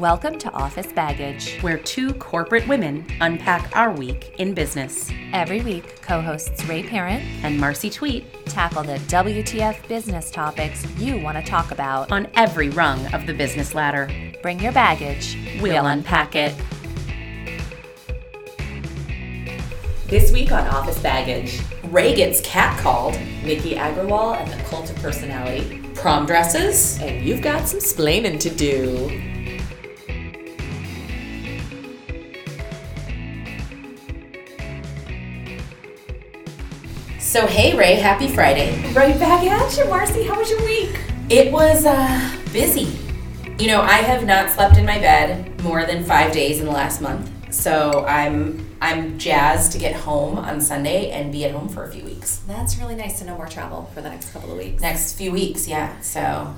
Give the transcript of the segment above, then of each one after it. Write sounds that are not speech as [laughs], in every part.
Welcome to Office Baggage. where two corporate women unpack our week in business. Every week, co hosts Ray Parent And Marcy Tweet tackle the WTF business topics you want to talk about. on every rung of the business ladder. Bring your baggage, We'll unpack it. This week on Office Baggage, Ray gets catcalled, Miki Agrawal and the Cult of Personality, Prom dresses. and you've got some splaining to do. So, hey, Ray, happy Friday. Right back at you, Marcy. How was your week? It was uh, busy. You know, I have not slept in my bed more than five days in the last month. So I'm I'm jazzed to get home on Sunday and be at home for a few weeks. That's really nice to no more travel for the next couple of weeks. Next few weeks, yeah. So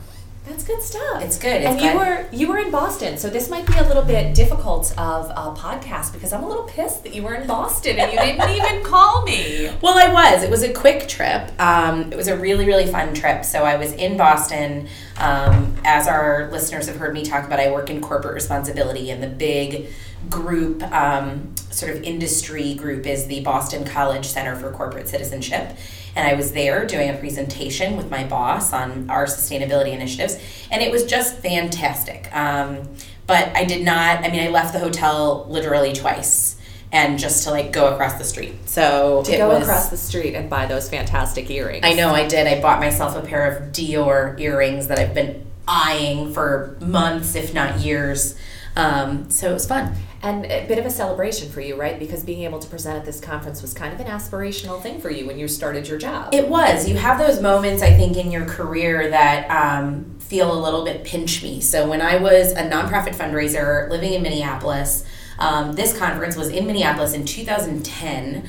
That's good stuff. It's good, it's and you good. were you were in Boston, so this might be a little bit difficult of a podcast because I'm a little pissed that you were in Boston and you didn't [laughs] even call me. Well, I was. It was a quick trip. Um, it was a really, really fun trip. So I was in Boston. Um, as our listeners have heard me talk about, I work in corporate responsibility, and the big group, um, sort of industry group, is the Boston College Center for Corporate Citizenship. And I was there doing a presentation with my boss on our sustainability initiatives, and it was just fantastic. Um, but I did not, I mean, I left the hotel literally twice. And just to like go across the street. So To go was, across the street and buy those fantastic earrings. I know I did. I bought myself a pair of Dior earrings that I've been eyeing for months, if not years. Um, so it was fun. And a bit of a celebration for you, right? Because being able to present at this conference was kind of an aspirational thing for you when you started your job. It was. You have those moments, I think, in your career that um, feel a little bit pinch me. So when I was a nonprofit fundraiser living in Minneapolis, um, this conference was in Minneapolis in 2010.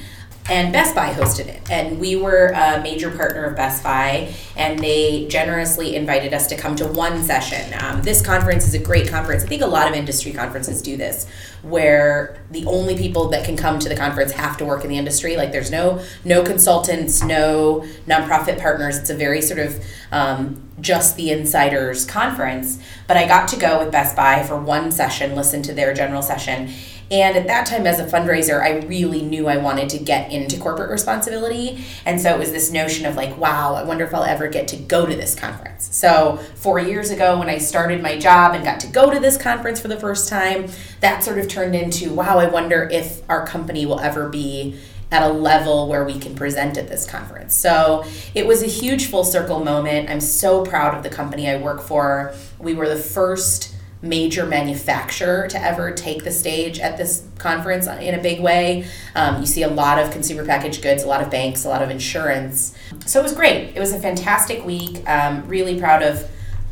And Best Buy hosted it. And we were a major partner of Best Buy, and they generously invited us to come to one session. Um, this conference is a great conference. I think a lot of industry conferences do this, where the only people that can come to the conference have to work in the industry. Like there's no no consultants, no nonprofit partners. It's a very sort of um, just the insiders conference. But I got to go with Best Buy for one session, listen to their general session. And at that time, as a fundraiser, I really knew I wanted to get into corporate responsibility. And so it was this notion of like, wow, I wonder if I'll ever get to go to this conference. So, four years ago, when I started my job and got to go to this conference for the first time, that sort of turned into, wow, I wonder if our company will ever be at a level where we can present at this conference. So it was a huge full circle moment. I'm so proud of the company I work for. We were the first major manufacturer to ever take the stage at this conference in a big way. Um, you see a lot of consumer packaged goods, a lot of banks, a lot of insurance. So it was great. It was a fantastic week. Um, really proud of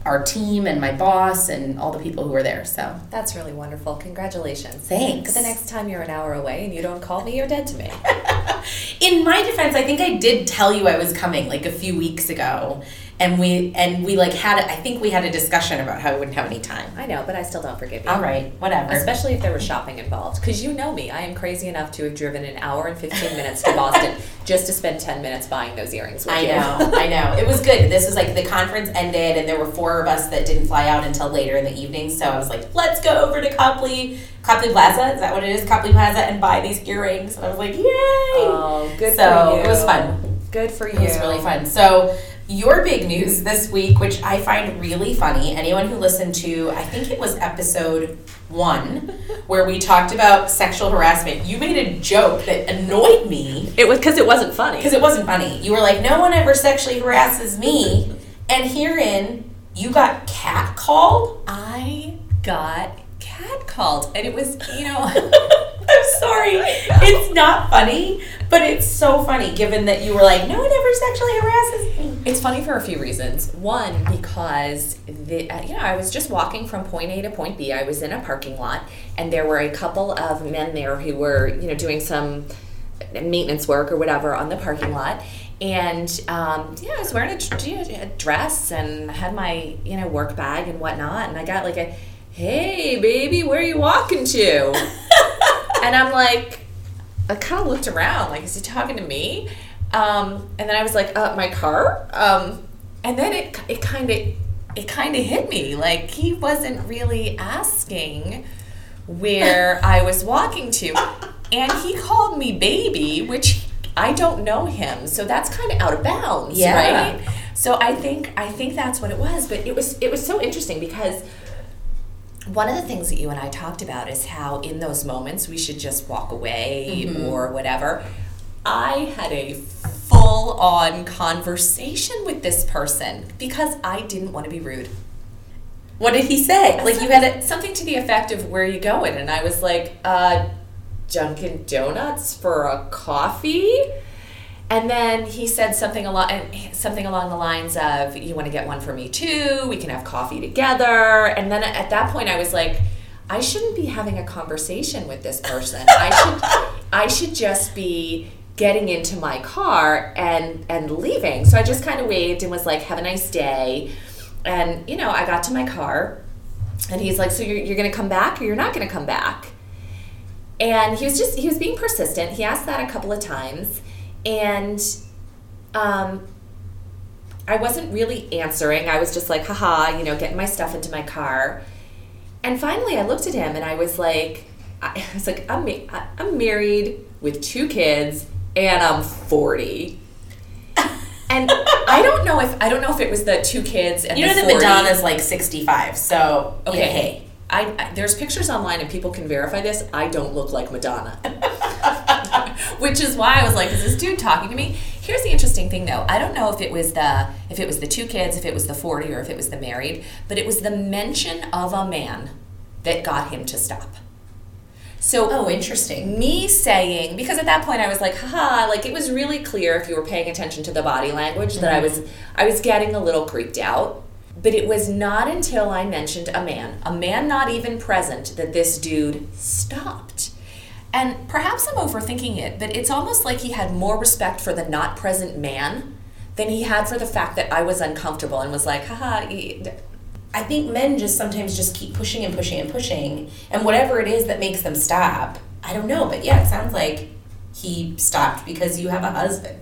our team and my boss and all the people who were there. So That's really wonderful. Congratulations. Thanks. But the next time you're an hour away and you don't call me, you're dead to me. [laughs] in my defense, I think I did tell you I was coming like a few weeks ago, and we and we like had a, I think we had a discussion about how I wouldn't have any time. I know, but I still don't forgive you. All right, whatever. Especially if there was shopping involved. Because you know me, I am crazy enough to have driven an hour and 15 minutes to Boston [laughs] just to spend 10 minutes buying those earrings I you. know, I know. It was good. This was like the conference ended, and there were four of us that didn't fly out until later in the evening. So I was like, let's go over to Copley, Copley Plaza. Is that what it is? Copley Plaza, and buy these earrings. And I was like, yay! Oh, good so for you. it was fun. Good for you. It was really fun. So, your big news this week, which I find really funny, anyone who listened to, I think it was episode one, where we talked about sexual harassment, you made a joke that annoyed me It was because it wasn't funny. because it wasn't funny. You were like, no one ever sexually harasses me. And herein, you got catcalled. I got catcalled, and it was, you know. [laughs] I'm sorry. It's not funny, but it's so funny given that you were like, no one ever sexually harasses me. It's funny for a few reasons. One, because the, uh, you know I was just walking from point A to point B. I was in a parking lot, and there were a couple of men there who were you know doing some maintenance work or whatever on the parking lot. And um, yeah, I was wearing a, you know, a dress and had my you know work bag and whatnot, and I got like a, "Hey, baby, where are you walking to?" [laughs] and I'm like, I kind of looked around, like, is he talking to me? Um, and then I was like, uh, my car? Um, and then it, it kind of it kind of hit me like he wasn't really asking where [laughs] I was walking to. And he called me baby, which I don't know him. So that's kind of out of bounds, Yeah. right? So I think I think that's what it was, but it was it was so interesting because one of the things that you and I talked about is how in those moments we should just walk away or whatever. I had a full on conversation with this person because I didn't want to be rude. What did he say? Like you had a something to the effect of where are you going? And I was like, uh, Dunkin' Donuts for a coffee. And then he said something along something along the lines of, "You want to get one for me too? We can have coffee together." And then at that point, I was like, "I shouldn't be having a conversation with this person. I should, I should just be getting into my car and and leaving." So I just kind of waved and was like, "Have a nice day." And you know, I got to my car, and he's like, "So you're you're gonna come back, or you're not gonna come back?" And he was just he was being persistent. He asked that a couple of times, and um, I wasn't really answering. I was just like, haha, you know, getting my stuff into my car. And finally, I looked at him and I was like, I [laughs] was like, I'm ma- I'm married with two kids and I'm 40. [laughs] And I don't know if I don't know if it was the two kids and You know the that 40. Madonna's like 65, so Okay. yeah, hey. I, I there's pictures online and people can verify this. I don't look like Madonna. [laughs] Which is why I was like, is this dude talking to me? Here's the interesting thing though. I don't know if it was the if it was the two kids, if it was the 40 or if it was the married, but it was the mention of a man that got him to stop. So Oh, interesting. me saying because at that point I was like, haha, like it was really clear if you were paying attention to the body language that I mm-hmm. was I was getting a little creeped out. But it was not until I mentioned a man, a man not even present, that this dude stopped. And perhaps I'm overthinking it, but it's almost like he had more respect for the not present man than he had for the fact that I was uncomfortable and was like, haha, I think men just sometimes just keep pushing and pushing and pushing, and whatever it is that makes them stop, I don't know, but yeah, it sounds like he stopped because you have a husband.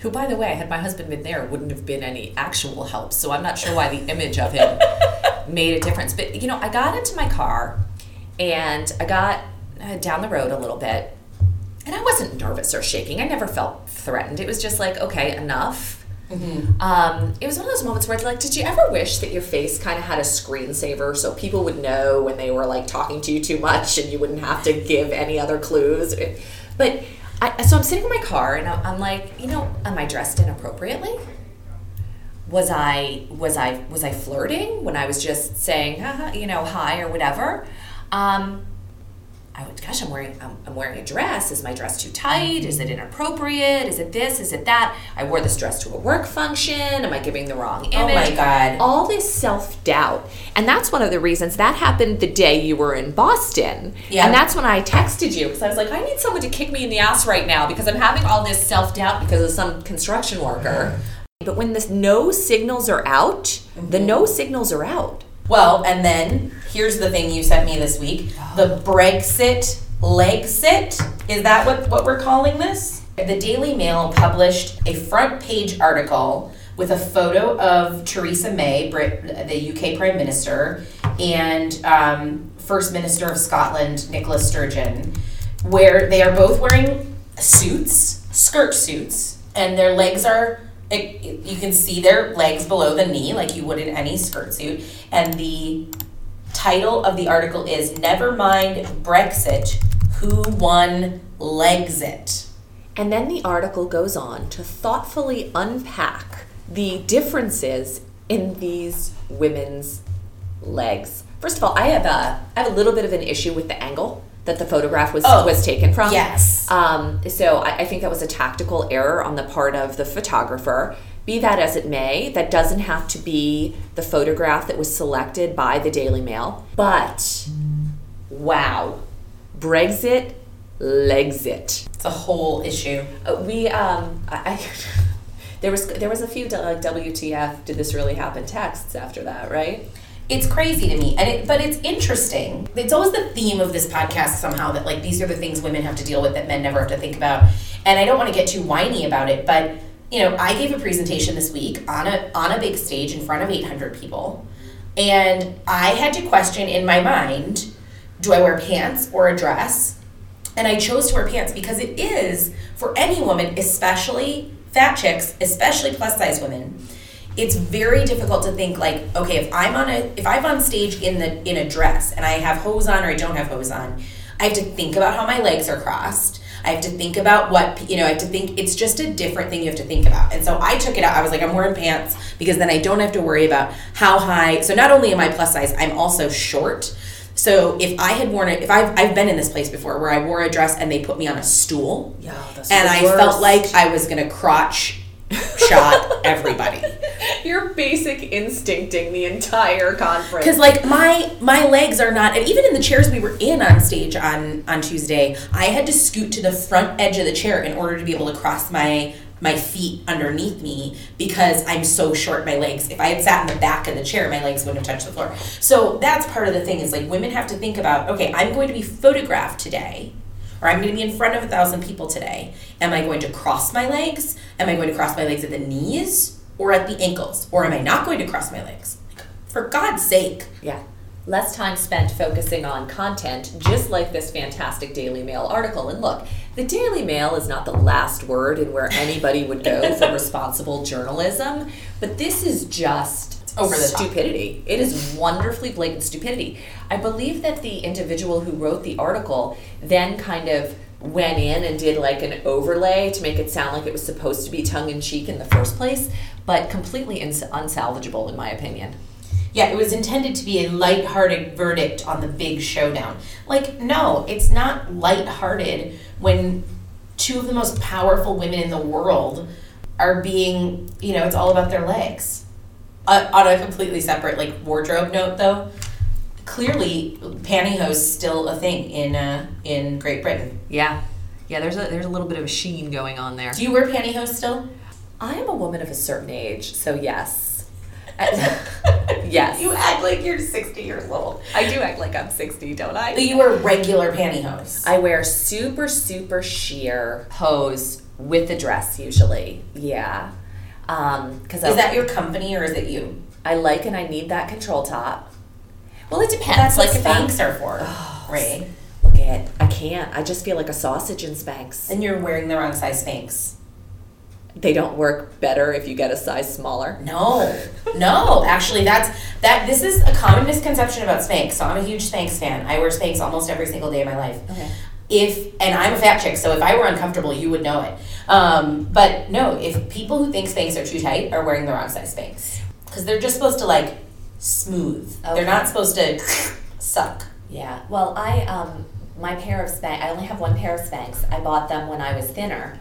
who by the way had my husband been there wouldn't have been any actual help so i'm not sure why the image of him [laughs] made a difference but you know i got into my car and i got uh, down the road a little bit and i wasn't nervous or shaking. I never felt threatened. It was just like okay enough. Um, it was one of those moments where it's like did you ever wish that your face kind of had a screensaver so people would know when they were like talking to you too much and you wouldn't have to give any other clues? But I, so I'm sitting in my car and I'm like, you know, am I dressed inappropriately? Was I was I was I flirting when I was just saying, you know, hi or whatever? Um, I would, gosh, I'm wearing I'm, I'm wearing a dress. Is my dress too tight? Is it mm-hmm. inappropriate? Is it this? Is it that? I wore this dress to a work function. Am I giving the wrong image? Oh my God. All this self doubt, and that's one of the reasons that happened the day you were in Boston. Yeah. and that's when I texted you because I was like, I need someone to kick me in the ass right now because I'm having all this self doubt because of some construction worker. Mm-hmm. But when the no signals are out, the mm-hmm. no signals are out. Well, and then here's the thing you sent me this week the Brexit legsit. Is that what, what we're calling this? The Daily Mail published a front page article with a photo of Theresa May, the UK Prime Minister, and um, First Minister of Scotland, Nicola Sturgeon, where they are both wearing suits, skirt suits, and their legs are it, you can see their legs below the knee like you would in any skirt suit. And the title of the article is never mind brexit who won legsit And then the article goes on to thoughtfully unpack the differences in these women's legs. First of all, I have a I have a little bit of an issue with the angle that the photograph was Oh, was taken from. yes. Um, so I, I think that was a tactical error on the part of the photographer. Be that as it may, that doesn't have to be the photograph that was selected by the Daily Mail. But wow, Brexit legsit. it's a whole issue Uh, we um I, I [laughs] there was there was a few like WTF did this really happen texts after that right it's crazy to me and it, but it's interesting it's always the theme of this podcast somehow that like these are the things women have to deal with that men never have to think about and i don't want to get too whiny about it but you know, I gave a presentation this week on a on a big stage in front of 800 people, and I had to question in my mind, do I wear pants or a dress? And I chose to wear pants because it is for any woman, especially fat chicks, especially plus size women. It's very difficult to think like, okay, if I'm on a if I'm on stage in the in a dress and I have hose on or I don't have hose on, I have to think about how my legs are crossed. I have to think about what, you know, I have to think, it's just a different thing you have to think about. And so I took it out. I was like, I'm wearing pants because then I don't have to worry about how high. So not only am I plus size, I'm also short. So if I had worn it, if I've, I've been in this place before where I wore a dress and they put me on a stool, Yeah, that's and I worst. felt like I was gonna crotch shot everybody. [laughs] You're basic instincting the entire conference. Because like my my legs are not, and even in the chairs we were in on stage on on Tuesday, I had to scoot to the front edge of the chair in order to be able to cross my my feet underneath me because I'm so short my legs. If I had sat in the back of the chair, my legs wouldn't have touched the floor. So that's part of the thing is like women have to think about, okay, I'm going to be photographed today. Or I'm going to be in front of a thousand people today. Am I going to cross my legs? Am I going to cross my legs at the knees or at the ankles? Or am I not going to cross my legs? Like, for God's sake. Yeah. Less time spent focusing on content, just like this fantastic Daily Mail article. And look, the Daily Mail is not the last word in where anybody would go [laughs] for responsible journalism, but this is just over the top. stupidity. It is wonderfully blatant stupidity. I believe that the individual who wrote the article then kind of went in and did like an overlay to make it sound like it was supposed to be tongue in cheek in the first place, but completely ins- unsalvageable in my opinion. Yeah, it was intended to be a light-hearted verdict on the big showdown. Like, no, it's not light-hearted when two of the most powerful women in the world are being, you know, it's all about their legs. Uh, on a completely separate like wardrobe note, though, clearly pantyhose still a thing in uh, in Great Britain. Yeah. Yeah, there's a there's a little bit of a sheen going on there. Do you wear pantyhose still? I am a woman of a certain age, so yes. [laughs] yes. You act like you're sixty years old. I do act like I'm 60, don't I? But you wear regular pantyhose. I wear super, super sheer hose with the dress usually. Yeah. Um, because Is that your company or is it you? I like and I need that control top. Well, it depends. That's like what Spanx are for, Ray. Look at I can't. I just feel like a sausage in Spanx. And you're wearing the wrong size Spanx. They don't work better if you get a size smaller. No, no. Actually, that's that. This is a common misconception about Spanx. So I'm a huge Spanx fan. I wear Spanx almost every single day of my life. Okay. If and I'm a fat chick, so if I were uncomfortable, you would know it. Um, but no, if people who think Spanx are too tight are wearing the wrong size Spanx, because they're just supposed to like smooth. Okay. They're not supposed to suck. Yeah. Well, I um my pair of Spanx. I only have one pair of Spanx. I bought them when I was thinner,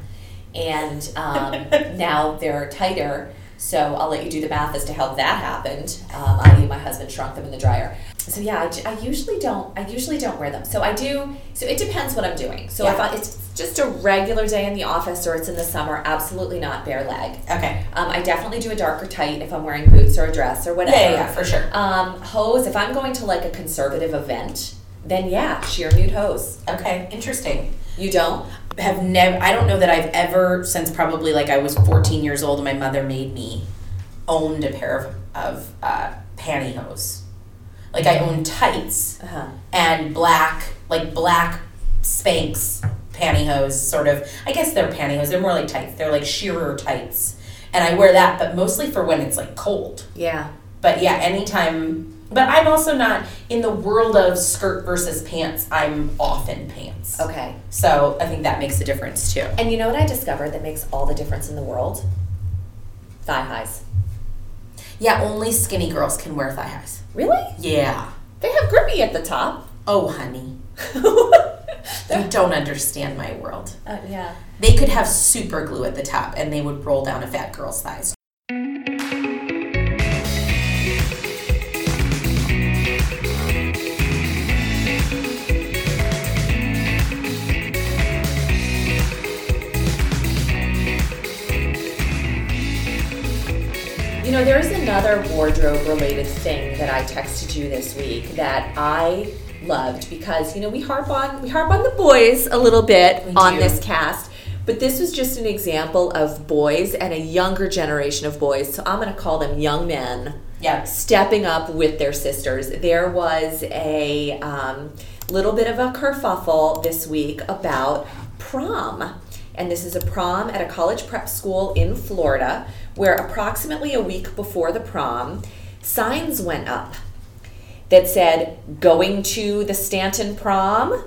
and um, [laughs] now they're tighter. So I'll let you do the math as to how that happened. Um, I, my husband shrunk them in the dryer. So yeah, I usually don't. I usually don't wear them. So I do. So it depends what I'm doing. So if Yeah. I, it's just a regular day in the office or it's in the summer, absolutely not bare leg. Okay. Um, I definitely do a darker tight if I'm wearing boots or a dress or whatever. Yeah, yeah, for sure. Um, hose, if I'm going to like a conservative event, then yeah, sheer nude hose. Okay. Interesting. You don't? have never I don't know that I've ever since probably like I was 14 years old and my mother made me owned a pair of, of uh, pantyhose. Like I own tights Uh-huh. and black like black Spanx pantyhose sort of I guess they're pantyhose they're more like tights they're like shearer tights and I wear that but mostly for when it's like cold Yeah. but yeah anytime but I'm also not in the world of skirt versus pants I'm often pants Okay. so I think that makes a difference too. And you know what I discovered that makes all the difference in the world? Thigh highs. Yeah, only skinny girls can wear thigh highs. Really? Yeah. They have grippy at the top. Oh, honey. [laughs] You don't understand my world. Uh, yeah. They could have super glue at the top and they would roll down a fat girl's thighs. Wardrobe related thing that I texted you this week that I loved because, you know, we harp on we harp on the boys a little bit We on do. this cast. But this was just an example of boys and a younger generation of boys. So I'm going to call them young men Yeah. stepping up with their sisters. There was a um, little bit of a kerfuffle this week about prom. And this is a prom at a college prep school in Florida where approximately a week before the prom, signs went up that said, going to the Stanton prom.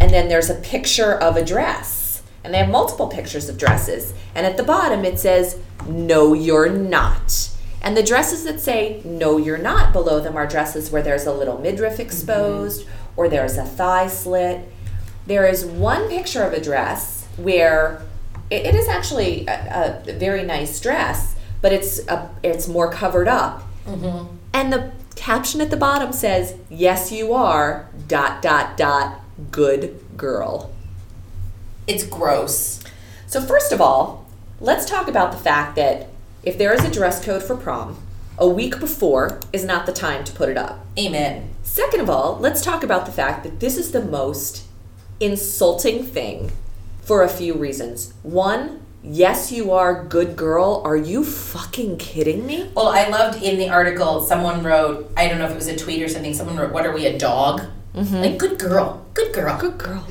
And then there's a picture of a dress. And they have multiple pictures of dresses. And at the bottom it says, No, you're not. And the dresses that say, No, you're not below them are dresses where there's a little midriff mm-hmm. exposed or there's a thigh slit. There is one picture of a dress where it, it is actually a, a very nice dress, but it's, a, it's more covered up. Mm-hmm. And the caption at the bottom says, Yes, you are, dot, dot, dot, good girl. It's gross. So, first of all, let's talk about the fact that if there is a dress code for prom, a week before is not the time to put it up. Amen. Second of all, let's talk about the fact that this is the most insulting thing for a few reasons. One, yes, you are good girl. Are you fucking kidding me? Well, I loved in the article, someone wrote, I don't know if it was a tweet or something, someone wrote, What are we, a dog? Like, good girl. Good girl. Good girl.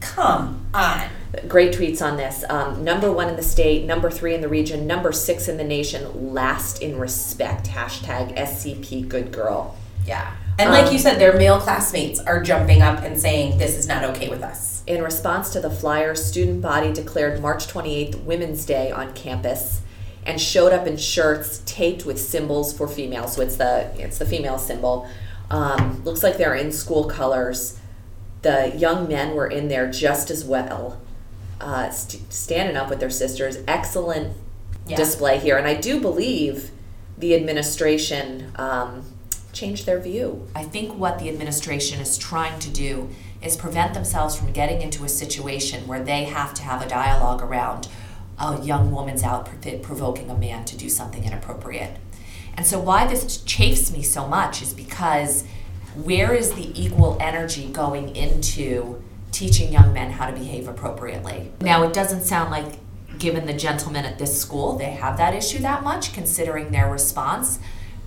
Come on. Great tweets on this. Um, number one in the state, number three in the region, number six in the nation, last in respect. Hashtag SCP good girl. Yeah. And like you said, their male classmates are jumping up and saying, This is not okay with us. In response to the flyer, student body declared March 28th Women's Day on campus and showed up in shirts taped with symbols for females. So it's the it's the female symbol. Um, looks like they're in school colors. The young men were in there just as well, uh, st- standing up with their sisters. Excellent Yeah. display here, and I do believe the administration um, changed their view. I think what the administration is trying to do is prevent themselves from getting into a situation where they have to have a dialogue around a young woman's out provoking a man to do something inappropriate. And so, why this chafes me so much is because where is the equal energy going into teaching young men how to behave appropriately? Now, it doesn't sound like, given the gentlemen at this school, they have that issue that much, considering their response.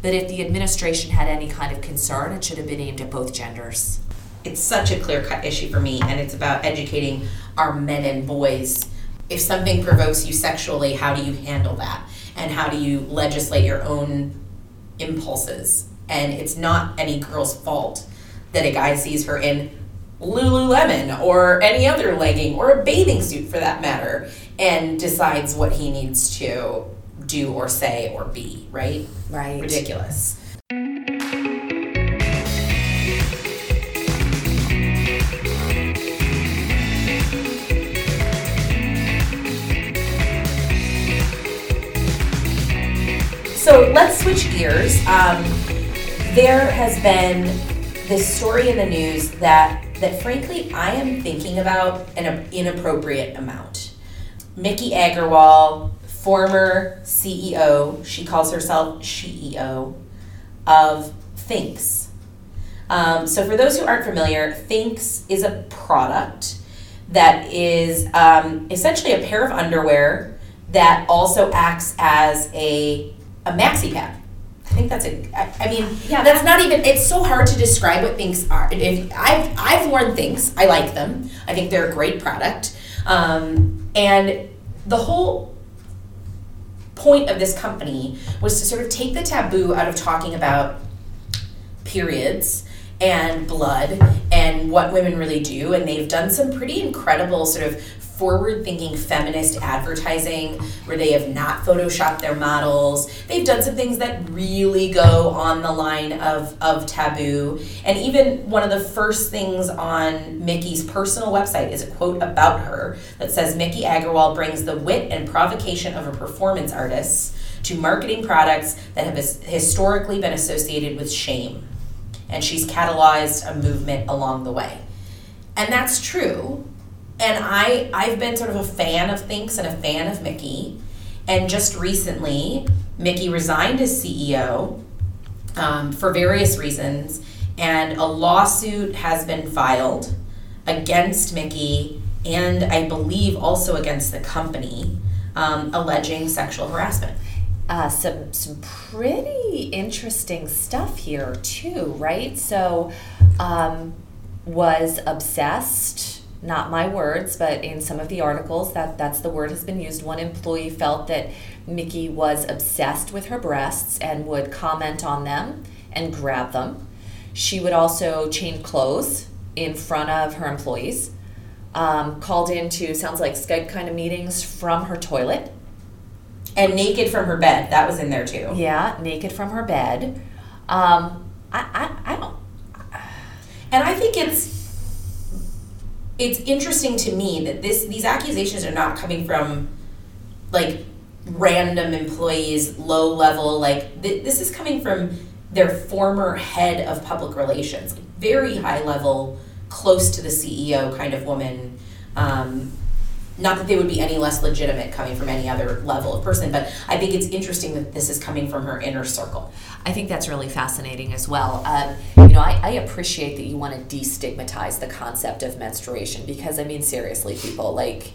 But if the administration had any kind of concern, it should have been aimed at both genders. It's such a clear cut issue for me, and it's about educating our men and boys. If something provokes you sexually, how do you handle that? And how do you legislate your own impulses? And it's not any girl's fault that a guy sees her in Lululemon or any other legging or a bathing suit for that matter and decides what he needs to do or say or be, right? Right. Ridiculous. So let's switch gears. Um, there has been this story in the news that that frankly I am thinking about an inappropriate amount. Miki Agrawal, former CEO, she calls herself CEO of Thinx. Um, so for those who aren't familiar, Thinx is a product that is um, essentially a pair of underwear that also acts as a a maxi pad. I think that's a. I, I mean, yeah, that's not even. It's so hard to describe what Thinx are. If I've I've worn Thinx, I like them. I think they're a great product, um, and the whole point of this company was to sort of take the taboo out of talking about periods and blood and what women really do and they've done some pretty incredible sort of forward thinking feminist advertising where they have not photoshopped their models they've done some things that really go on the line of, of taboo and even one of the first things on miki's personal website is a quote about her that says miki agrawal brings the wit and provocation of a performance artist to marketing products that have historically been associated with shame and she's catalyzed a movement along the way. And that's true. And I I've been sort of a fan of Thinx and a fan of Miki. And just recently, Miki resigned as CEO um, for various reasons, and a lawsuit has been filed against Miki and I believe also against the company, um, alleging sexual harassment. Uh, some some pretty interesting stuff here too, right? So, um, was obsessed. Not my words, but in some of the articles that that's the word has been used. One employee felt that Miki was obsessed with her breasts and would comment on them and grab them. She would also change clothes in front of her employees. Um, called into sounds like Skype kind of meetings from her toilet. And naked from her bed, that was in there too. Yeah, naked from her bed. Um, I, I, I don't. And I think it's it's interesting to me that this these accusations are not coming from like random employees, low level. Like th- this is coming from their former head of public relations, very high level, close to the CEO kind of woman. Um, not that they would be any less legitimate coming from any other level of person, but I think it's interesting that this is coming from her inner circle. I think that's really fascinating as well. Um, you know, I, I appreciate that you want to destigmatize the concept of menstruation because, I mean, seriously, people, like,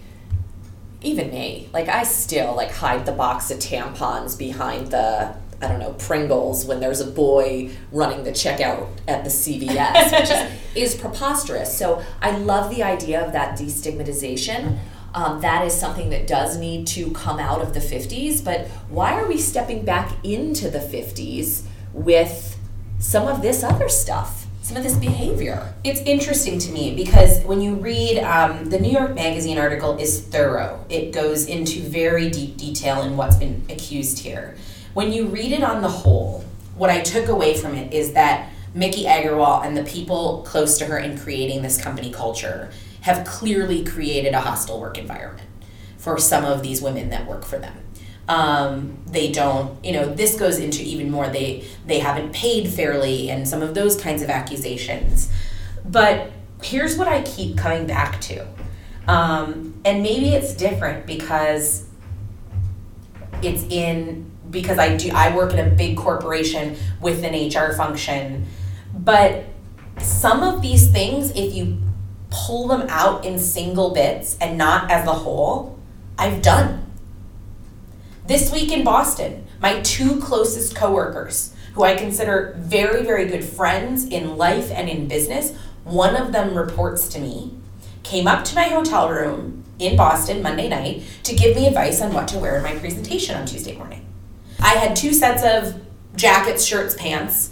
even me, like, I still, like, hide the box of tampons behind the, I don't know, Pringles when there's a boy running the checkout at the CVS, which is, [laughs] is preposterous. So I love the idea of that destigmatization. Um, that is something that does need to come out of the 50s, but why are we stepping back into the 50s with some of this other stuff, some of this behavior? It's interesting to me because when you read um, the New York Magazine article is thorough. It goes into very deep detail in what's been accused here. When you read it on the whole, what I took away from it is that Miki Agrawal and the people close to her in creating this company culture have clearly created a hostile work environment for some of these women that work for them. Um, they don't, you know, this goes into even more. They they haven't paid fairly, and some of those kinds of accusations. But here's what I keep coming back to, um, and maybe it's different because it's in because I do I work in a big corporation with an HR function, but some of these things, if you pull them out in single bits and not as a whole, I've done. This week in Boston, my two closest coworkers, who I consider very, very good friends in life and in business, one of them reports to me, came up to my hotel room in Boston Monday night to give me advice on what to wear in my presentation on Tuesday morning. I had two sets of jackets, shirts, pants.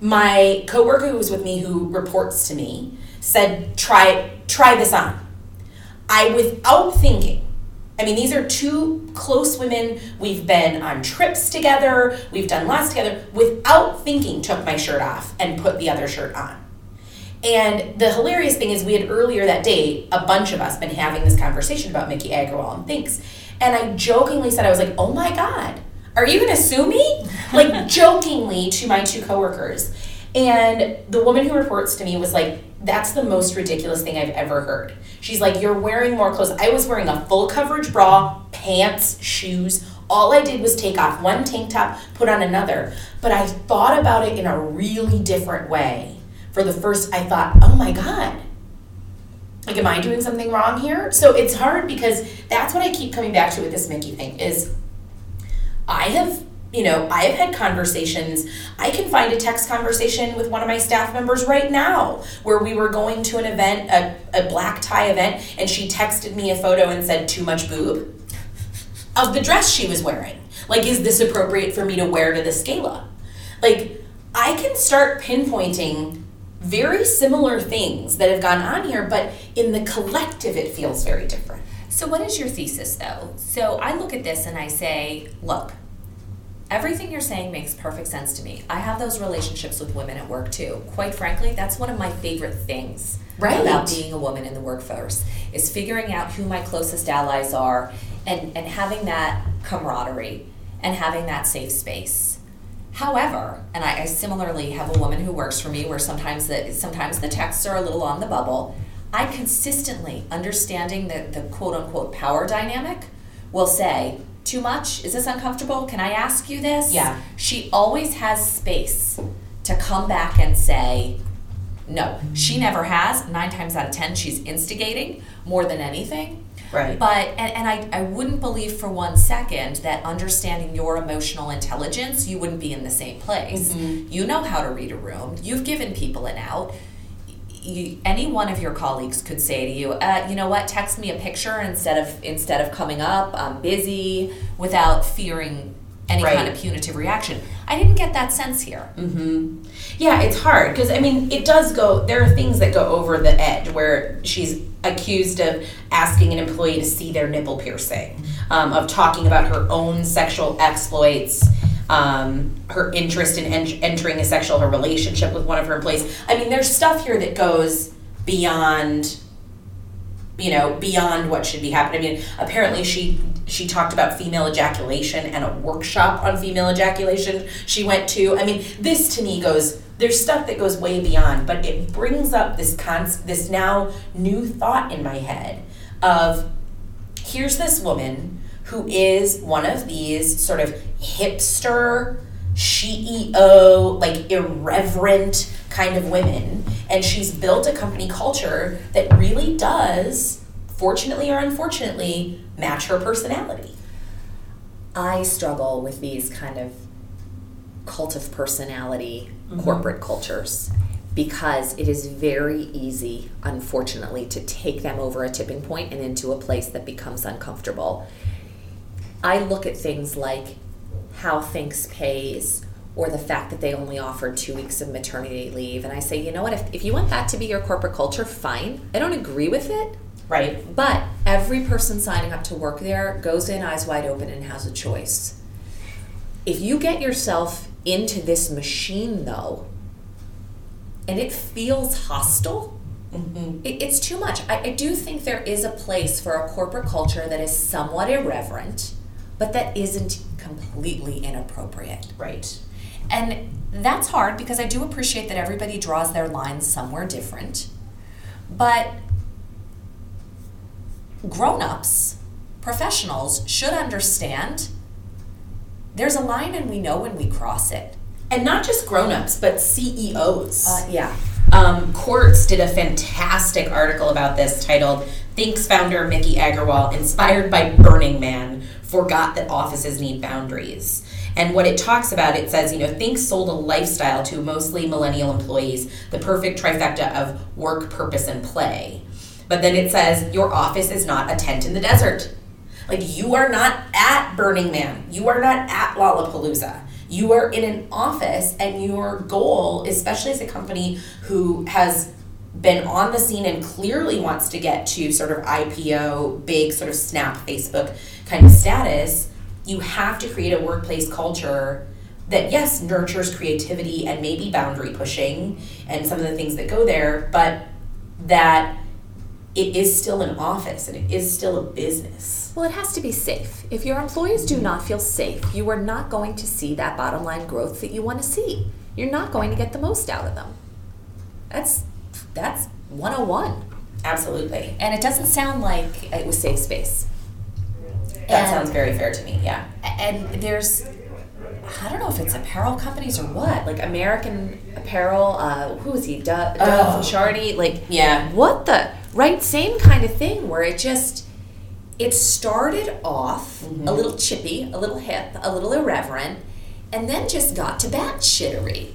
My coworker who was with me, who reports to me, said, "Try try this on." I, without thinking, I mean, these are two close women. We've been on trips together. We've done lots together. Without thinking, took my shirt off and put the other shirt on. And the hilarious thing is, we had earlier that day, a bunch of us been having this conversation about Miki Agrawal and Thinx. And I jokingly said, I was like, oh my God, are you gonna sue me? like [laughs] jokingly to my two coworkers. And the woman who reports to me was like, that's the most ridiculous thing I've ever heard. She's like, You're wearing more clothes. I was wearing a full coverage bra, pants, shoes. All I did was take off one tank top, put on another. But I thought about it in a really different way. For the first, I thought, Oh my God. Like, am I doing something wrong here? So it's hard because that's what I keep coming back to with this Miki thing is I have you know, I've had conversations. I can find a text conversation with one of my staff members right now where we were going to an event, a, a black tie event, and she texted me a photo and said, too much boob of the dress she was wearing. Like, is this appropriate for me to wear to this gala? Like, I can start pinpointing very similar things that have gone on here, but in the collective, it feels very different. So, what is your thesis though? So, I look at this and I say, look, everything you're saying makes perfect sense to me. I have those relationships with women at work too. Quite frankly, that's one of my favorite things right. about being a woman in the workforce is figuring out who my closest allies are and, and having that camaraderie and having that safe space. However, and I, I similarly have a woman who works for me where sometimes the sometimes the texts are a little on the bubble. I consistently understanding the, the quote unquote power dynamic will say, too much? Is this uncomfortable? Can I ask you this? Yeah. She always has space to come back and say, No, she never has. Nine times out of ten, she's instigating more than anything. Right. But and, and I, I wouldn't believe for one second that understanding your emotional intelligence, you wouldn't be in the same place. Mm-hmm. You know how to read a room. You've given people an out. You, any one of your colleagues could say to you, uh, you know what, text me a picture instead of instead of coming up. I'm busy, without fearing any kind of punitive reaction. I didn't get that sense here. Yeah, it's hard because I mean, it does go. There are things that go over the edge where she's accused of asking an employee to see their nipple piercing, um, of talking about her own sexual exploits, um, her interest in en- entering a sexual relationship with one of her employees. I mean, there's stuff here that goes beyond you know beyond what should be happening. I mean, apparently she she talked about female ejaculation and a workshop on female ejaculation she went to. I mean, this to me goes there's stuff that goes way beyond, but it brings up this cons this now new thought in my head of here's this woman who is one of these sort of hipster CEO, like irreverent kind of women. And she's built a company culture that really does, fortunately or unfortunately, match her personality. I struggle with these kind of cult of personality mm-hmm. corporate cultures because it is very easy, unfortunately, to take them over a tipping point and into a place that becomes uncomfortable. I look at things like how Thinx pays or the fact that they only offered two weeks of maternity leave. And I say, you know what, if, if you want that to be your corporate culture, fine. I don't agree with it, Right? but every person signing up to work there goes in eyes wide open and has a choice. If you get yourself into this machine, though, and it feels hostile, mm-hmm. it, it's too much. I, I do think there is a place for a corporate culture that is somewhat irreverent, but that isn't completely inappropriate. Right. And that's hard because I do appreciate that everybody draws their lines somewhere different. But grown ups, professionals, should understand there's a line and we know when we cross it. And not just grown-ups, but CEOs. Uh, yeah. Um, Quartz did a fantastic article about this titled Thinx founder Miki Agrawal, inspired by Burning Man, forgot that offices need boundaries. And what it talks about, it says, you know, Think sold a lifestyle to mostly millennial employees, the perfect trifecta of work, purpose, and play. But then it says, your office is not a tent in the desert. Like, you are not at Burning Man. You are not at Lollapalooza. You are in an office, and your goal, especially as a company who has been on the scene and clearly wants to get to sort of IPO, big sort of snap Facebook kind of status, you have to create a workplace culture that, yes, nurtures creativity and maybe boundary pushing and some of the things that go there, but that it is still an office and it is still a business. Well, it has to be safe. If your employees do not feel safe, you are not going to see that bottom line growth that you want to see. You're not going to get the most out of them. That's that's 101. Absolutely. And it doesn't sound like It was safe space. That And- sounds very fair to me, yeah. and there's I don't know if it's apparel companies or what. Like American Apparel, uh, who is he? Du- Dov Oh. Like, Yeah. what the right? Same kind of thing where it just it started off Mm-hmm. a little chippy, a little hip, a little irreverent, and then just got to bat shittery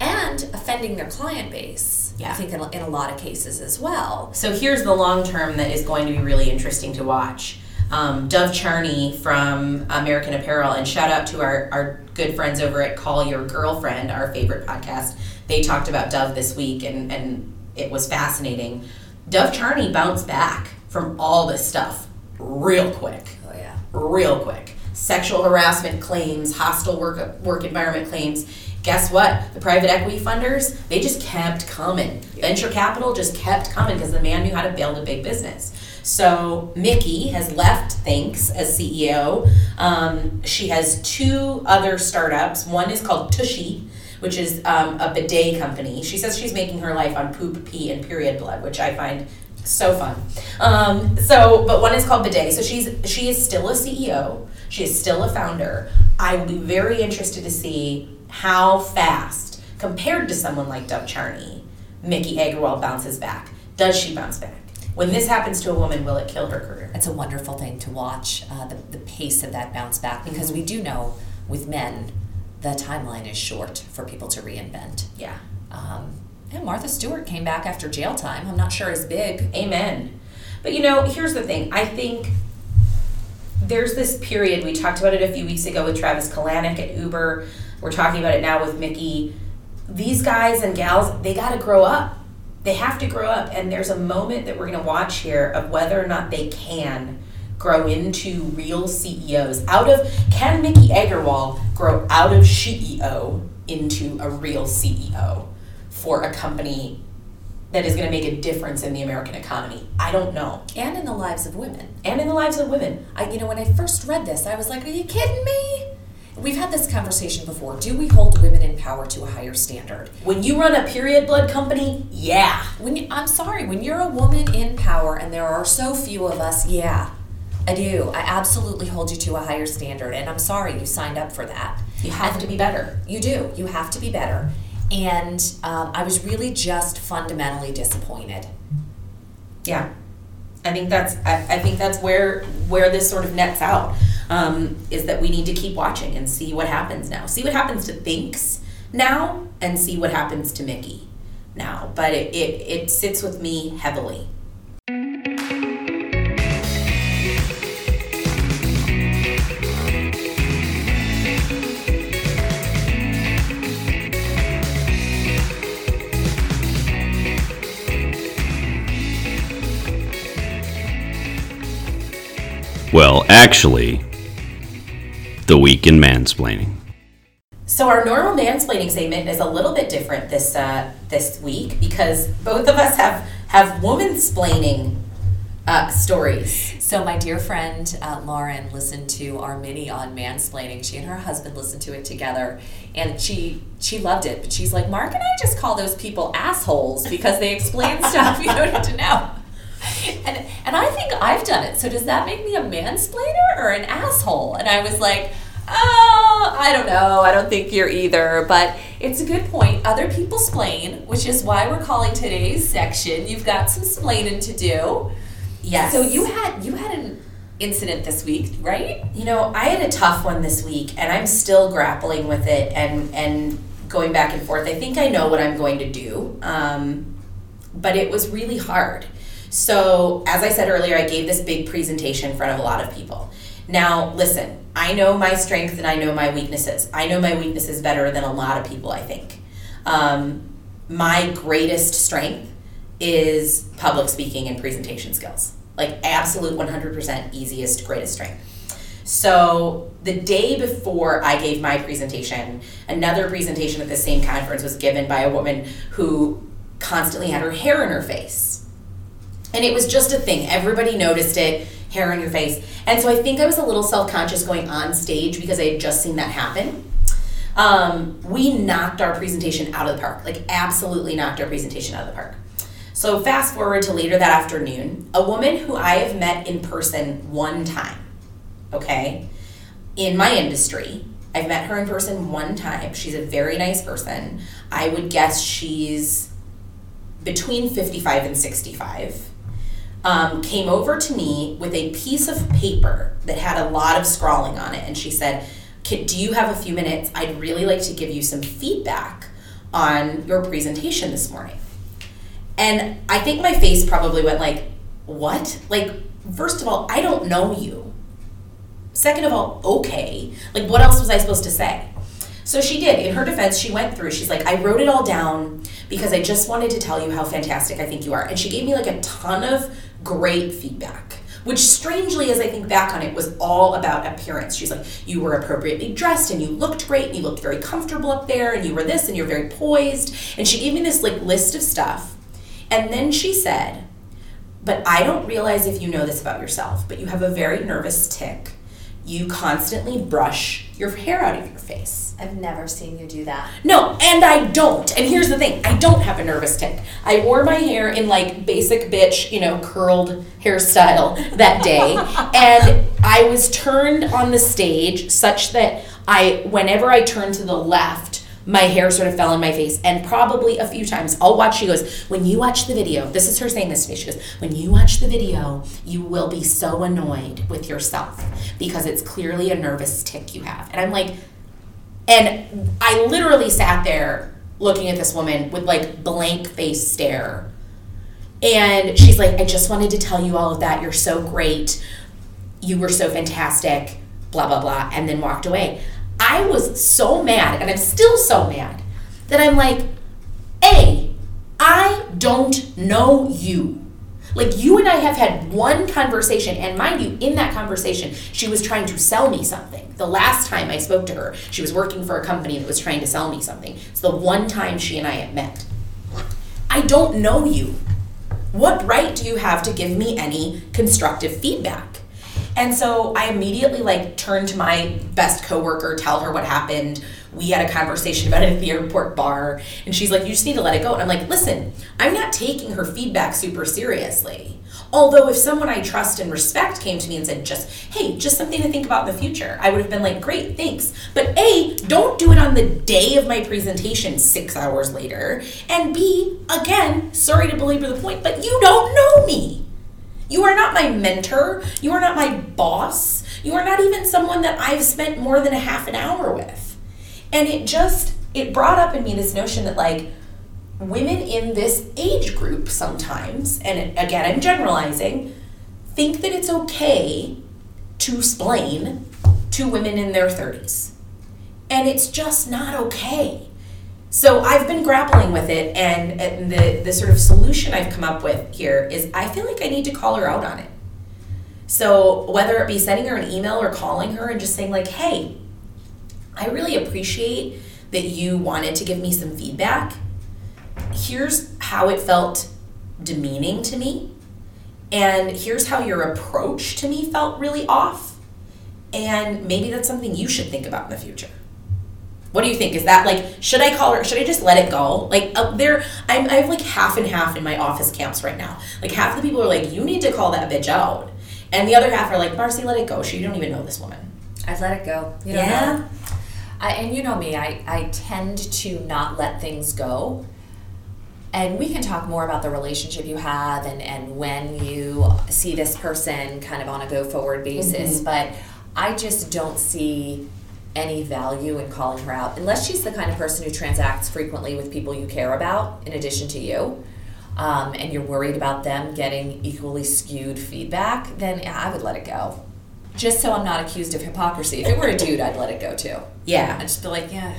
and offending their client base. Yeah. I think in, a- in a lot of cases as well. So here's the long term that is going to be really interesting to watch. Um, Dov Charney from American Apparel, and shout out to our, our good friends over at Call Your Girlfriend, our favorite podcast. They talked about Dov this week, and, and it was fascinating. Dov Charney bounced back from all this stuff real quick. Oh yeah. real quick. Sexual harassment claims, hostile work work environment claims. Guess what? The private equity funders, they just kept coming. Venture capital just kept coming because the man knew how to build a big business. So Miki has left Thinx as CEO. Um, she has two other startups. One is called Tushy, which is um, a bidet company. She says she's making her life on poop, pee, and period blood, which I find so fun. Um, so, but one is called Bidet. So she's she is still a CEO. She is still a founder. I will be very interested to see how fast, compared to someone like Dov Charney, Miki Agrawal bounces back. Does she bounce back? When this happens to a woman, will it kill her career? It's a wonderful thing to watch uh, the, the pace of that bounce back because we do know with men the timeline is short for people to reinvent. Yeah. Um, and Martha Stewart came back after jail time. I'm not sure as big. Amen. But you know, here's the thing. I think there's this period, we talked about it a few weeks ago with Travis Kalanick at Uber. We're talking about it now with Miki. These guys and gals, they got to grow up. They have to grow up. And there's a moment that we're going to watch here of whether or not they can grow into real CEOs. Out of, can Miki Agrawal grow out of CEO into a real CEO for a company that is going to make a difference in the American economy? I don't know. And in the lives of women. And in the lives of women. I, you know, when I first read this, I was like, are you kidding me? We've had this conversation before. Do we hold women in power to a higher standard? When you run a period blood company, yeah. When you, I'm sorry, when you're a woman in power and there are so few of us, yeah, I do. I absolutely hold you to a higher standard, and I'm sorry you signed up for that. You have to be better. You do. You have to be better. And um, I was really just fundamentally disappointed. Yeah, I think that's I, I think that's where where this sort of nets out um, is that we need to keep watching and see what happens now. See what happens to Thinx now, and see what happens to Miki now. But it, it, it sits with me heavily. Well, actually, the week in mansplaining. So our normal mansplaining segment is a little bit different this uh, this week because both of us have have woman splaining uh, stories. So my dear friend uh, Lauren listened to our mini on mansplaining. She and her husband listened to it together, and she she loved it. But she's like, Mark and I just call those people assholes because they explain stuff you don't need to know. [laughs] And and I think I've done it. So does that make me a mansplainer or an asshole? And I was like, oh, I don't know. I don't think you're either. But it's a good point. Other people splain, which is why we're calling today's section. You've got some splaining to do. Yes. So you had you had an incident this week, right? You know, I had a tough one this week, and I'm still grappling with it and and going back and forth. I think I know what I'm going to do, um, but it was really hard. So, as I said earlier, I gave this big presentation in front of a lot of people. Now, listen, I know my strength and I know my weaknesses. I know my weaknesses better than a lot of people, I think. Um, my greatest strength is public speaking and presentation skills. Like, absolute 100% easiest, greatest strength. So, the day before I gave my presentation, another presentation at the same conference was given by a woman who constantly had her hair in her face and it was just a thing. Everybody noticed it, hair on your face. And so I think I was a little self conscious going on stage because I had just seen that happen. Um, we knocked our presentation out of the park, like, absolutely knocked our presentation out of the park. So, fast forward to later that afternoon, a woman who I have met in person one time, okay, in my industry. I've met her in person one time. She's a very nice person. I would guess she's between 55 and 65 um, came over to me with a piece of paper that had a lot of scrawling on it. And she said, Do you have a few minutes? I'd really like to give you some feedback on your presentation this morning. And I think my face probably went like, What? Like, first of all, I don't know you. Second of all, okay. Like, what else was I supposed to say? So she did. In her defense, she went through. She's like, I wrote it all down because I just wanted to tell you how fantastic I think you are. And she gave me like a ton of great feedback. Which, strangely, as I think back on it, was all about appearance. She's like, You were appropriately dressed and you looked great and you looked very comfortable up there and you were this and you're very poised. And she gave me this like list of stuff. And then she said, But I don't realize if you know this about yourself, but you have a very nervous tic. You constantly brush your hair out of your face. I've never seen you do that. No, and I don't. And here's the thing I don't have a nervous tic. I wore my hair in like basic bitch, you know, curled hairstyle that day. [laughs] and I was turned on the stage such that I, whenever I turned to the left, my hair sort of fell in my face. And probably a few times I'll watch, she goes, When you watch the video, this is her saying this to me. She goes, When you watch the video, you will be so annoyed with yourself because it's clearly a nervous tick you have. And I'm like, and I literally sat there looking at this woman with like blank face stare. And she's like, I just wanted to tell you all of that. You're so great. You were so fantastic. Blah, blah, blah. And then walked away. I was so mad, and I'm still so mad, that I'm like, A, I don't know you. Like, you and I have had one conversation, and mind you, in that conversation, she was trying to sell me something. The last time I spoke to her, she was working for a company that was trying to sell me something. It's the one time she and I had met. I don't know you. What right do you have to give me any constructive feedback? And so I immediately like turned to my best coworker, tell her what happened. We had a conversation about it at the airport bar, and she's like, "You just need to let it go." And I'm like, "Listen, I'm not taking her feedback super seriously." Although if someone I trust and respect came to me and said, just, hey, just something to think about in the future, I would have been like, great, thanks. But A, don't do it on the day of my presentation six hours later. And B, again, sorry to belabor the point, but you don't know me. You are not my mentor. You are not my boss. You are not even someone that I've spent more than a half an hour with. And it just, it brought up in me this notion that, like, women in this age group sometimes, and again, I'm generalizing, think that it's okay to explain to women in their 30s. And it's just not okay. So I've been grappling with it, and, and the, the sort of solution I've come up with here is I feel like I need to call her out on it. So whether it be sending her an email or calling her and just saying, like, hey, I really appreciate that you wanted to give me some feedback here's how it felt demeaning to me, and here's how your approach to me felt really off, and maybe that's something you should think about in the future. What do you think? Is that like should I call her? Should I just let it go? Like uh, there, I'm, I have like half and half in my office camps right now. Like half the people are like, you need to call that bitch out, and the other half are like, Marcy, let it go. She you don't even know this woman. I've let it go. You don't Yeah. know. I, and you know me, I, I tend to not let things go. And we can talk more about the relationship you have and, and when you see this person kind of on a go forward basis. But I just don't see any value in calling her out unless she's the kind of person who transacts frequently with people you care about in addition to you. Um, and you're worried about them getting equally skewed feedback, then yeah, I would let it go. Just so I'm not accused of hypocrisy. If it were a dude, I'd let it go too. Yeah. I'd just be like, yeah.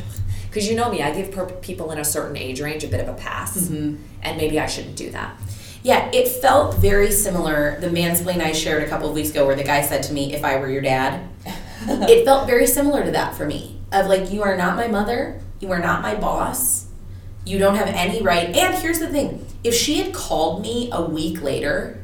Because you know me, I give per- people in a certain age range a bit of a pass. And maybe I shouldn't do that. Yeah, it felt very similar. The mansplain I shared a couple of weeks ago, where the guy said to me, "If I were your dad," [laughs] [laughs] it felt very similar to that for me. Of like, you are not my mother, you are not my boss, you don't have any right. And here's the thing: if she had called me a week later,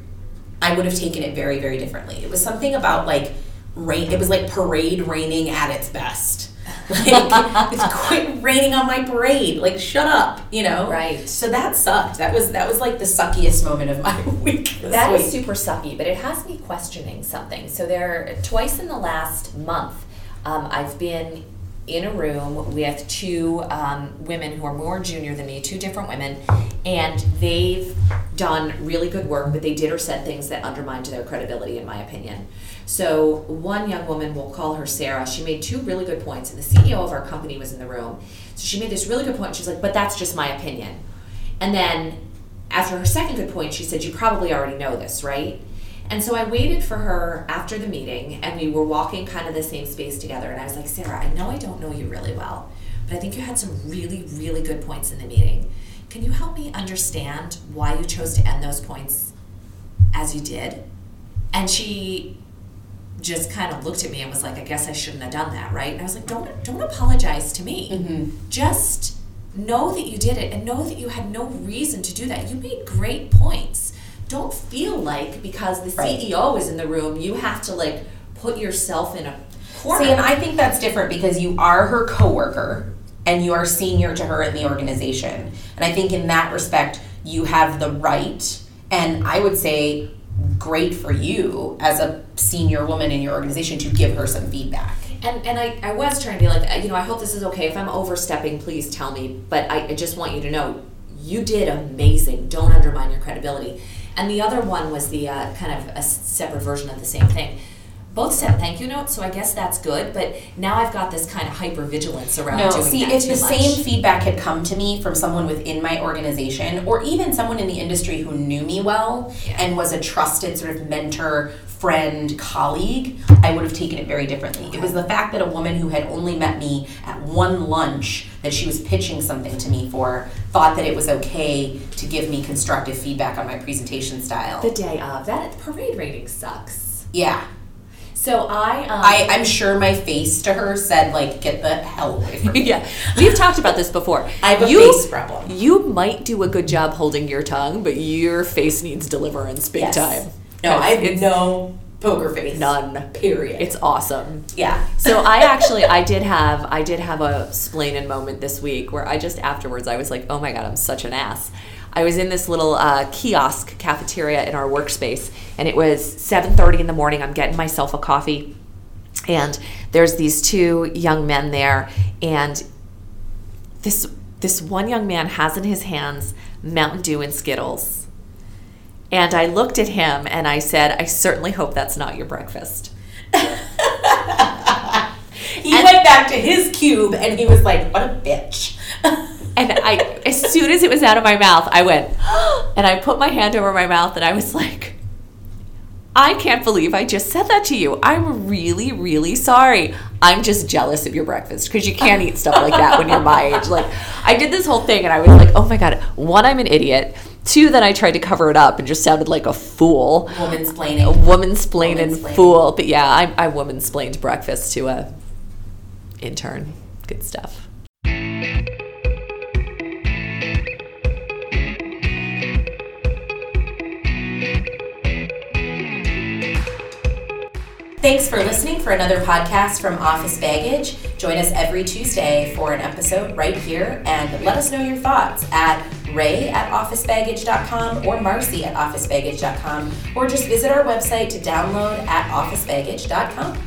I would have taken it very, very differently. It was something about like rain. It was like parade raining at its best. [laughs] Like, it's quit raining on my parade. Like, shut up, you know. Right. So that sucked. That was that was like the suckiest moment of my [laughs] week. That is week. super sucky, but it has me questioning something. So there, twice in the last month, um, I've been in a room with two um, women who are more junior than me, two different women, and they've done really good work, but they did or said things that undermined their credibility, in my opinion. So one young woman, we'll call her Sarah, she made two really good points, and the CEO of our company was in the room. So she made this really good point. She's like, but that's just my opinion. And then after her second good point, she said, You probably already know this, right? And so I waited for her after the meeting, and we were walking kind of the same space together. And I was like, Sarah, I know I don't know you really well, but I think you had some really, really good points in the meeting. Can you help me understand why you chose to end those points as you did? And she just kind of looked at me and was like, I guess I shouldn't have done that, right? And I was like, Don't don't apologize to me. Mm-hmm. Just know that you did it and know that you had no reason to do that. You made great points. Don't feel like because the Right. CEO is in the room, you have to like put yourself in a corner. See, and I think that's different because you are her coworker and you are senior to her in the organization. And I think in that respect, you have the right, and I would say, great for you as a senior woman in your organization to give her some feedback. And and I, I was trying to be like, you know, I hope this is okay. If I'm overstepping, please tell me. But I, I just want you to know, you did amazing. Don't undermine your credibility. And the other one was the uh, kind of a separate version of the same thing. Both sent thank you notes, so I guess that's good. But now I've got this kind of hyper vigilance around No, doing see, that if the much. same feedback had come to me from someone within my organization or even someone in the industry who knew me well Yeah. and was a trusted sort of mentor, friend, colleague, I would have taken it very differently. It was the fact that a woman who had only met me at one lunch that she was pitching something to me for thought that it was okay to give me constructive feedback on my presentation style. the day of that parade rating sucks. yeah. So I, um, I, I'm sure my face to her said like, get the hell away from [laughs] me. yeah, we've talked about this before. I have a you, face problem. You might do a good job holding your tongue, but your face needs deliverance big Yes. time. No, I have no poker face. None. Period. It's awesome. yeah. So I actually I did have I did have a splaining moment this week where I just afterwards I was like, oh my god, I'm such an ass. I was in this little uh, kiosk cafeteria in our workspace, and it was 7:30 in the morning. I'm getting myself a coffee, and there's these two young men there, and this this one young man has in his hands Mountain Dew and Skittles. And I looked at him and I said, I certainly hope that's not your breakfast. [laughs] He went back to his cube and he was like, what a bitch. [laughs] And I, as soon as it was out of my mouth, I went, [gasps] and I put my hand over my mouth and I was like, I can't believe I just said that to you. I'm really, really sorry. I'm just jealous of your breakfast because you can't eat stuff like that when you're my age. Like, I did this whole thing and I was like, oh my God. One, I'm an idiot. Two, then I tried to cover it up and just sounded like a fool. Woman's A splaining. woman splaining Woman-splaining. fool. But yeah, I, I woman splained breakfast to a intern. Good stuff. Thanks for listening for another podcast from Office Baggage. Join us every Tuesday for an episode right here and let us know your thoughts at ray at officebaggage.com or marcy at officebaggage.com or just visit our website to download at officebaggage.com.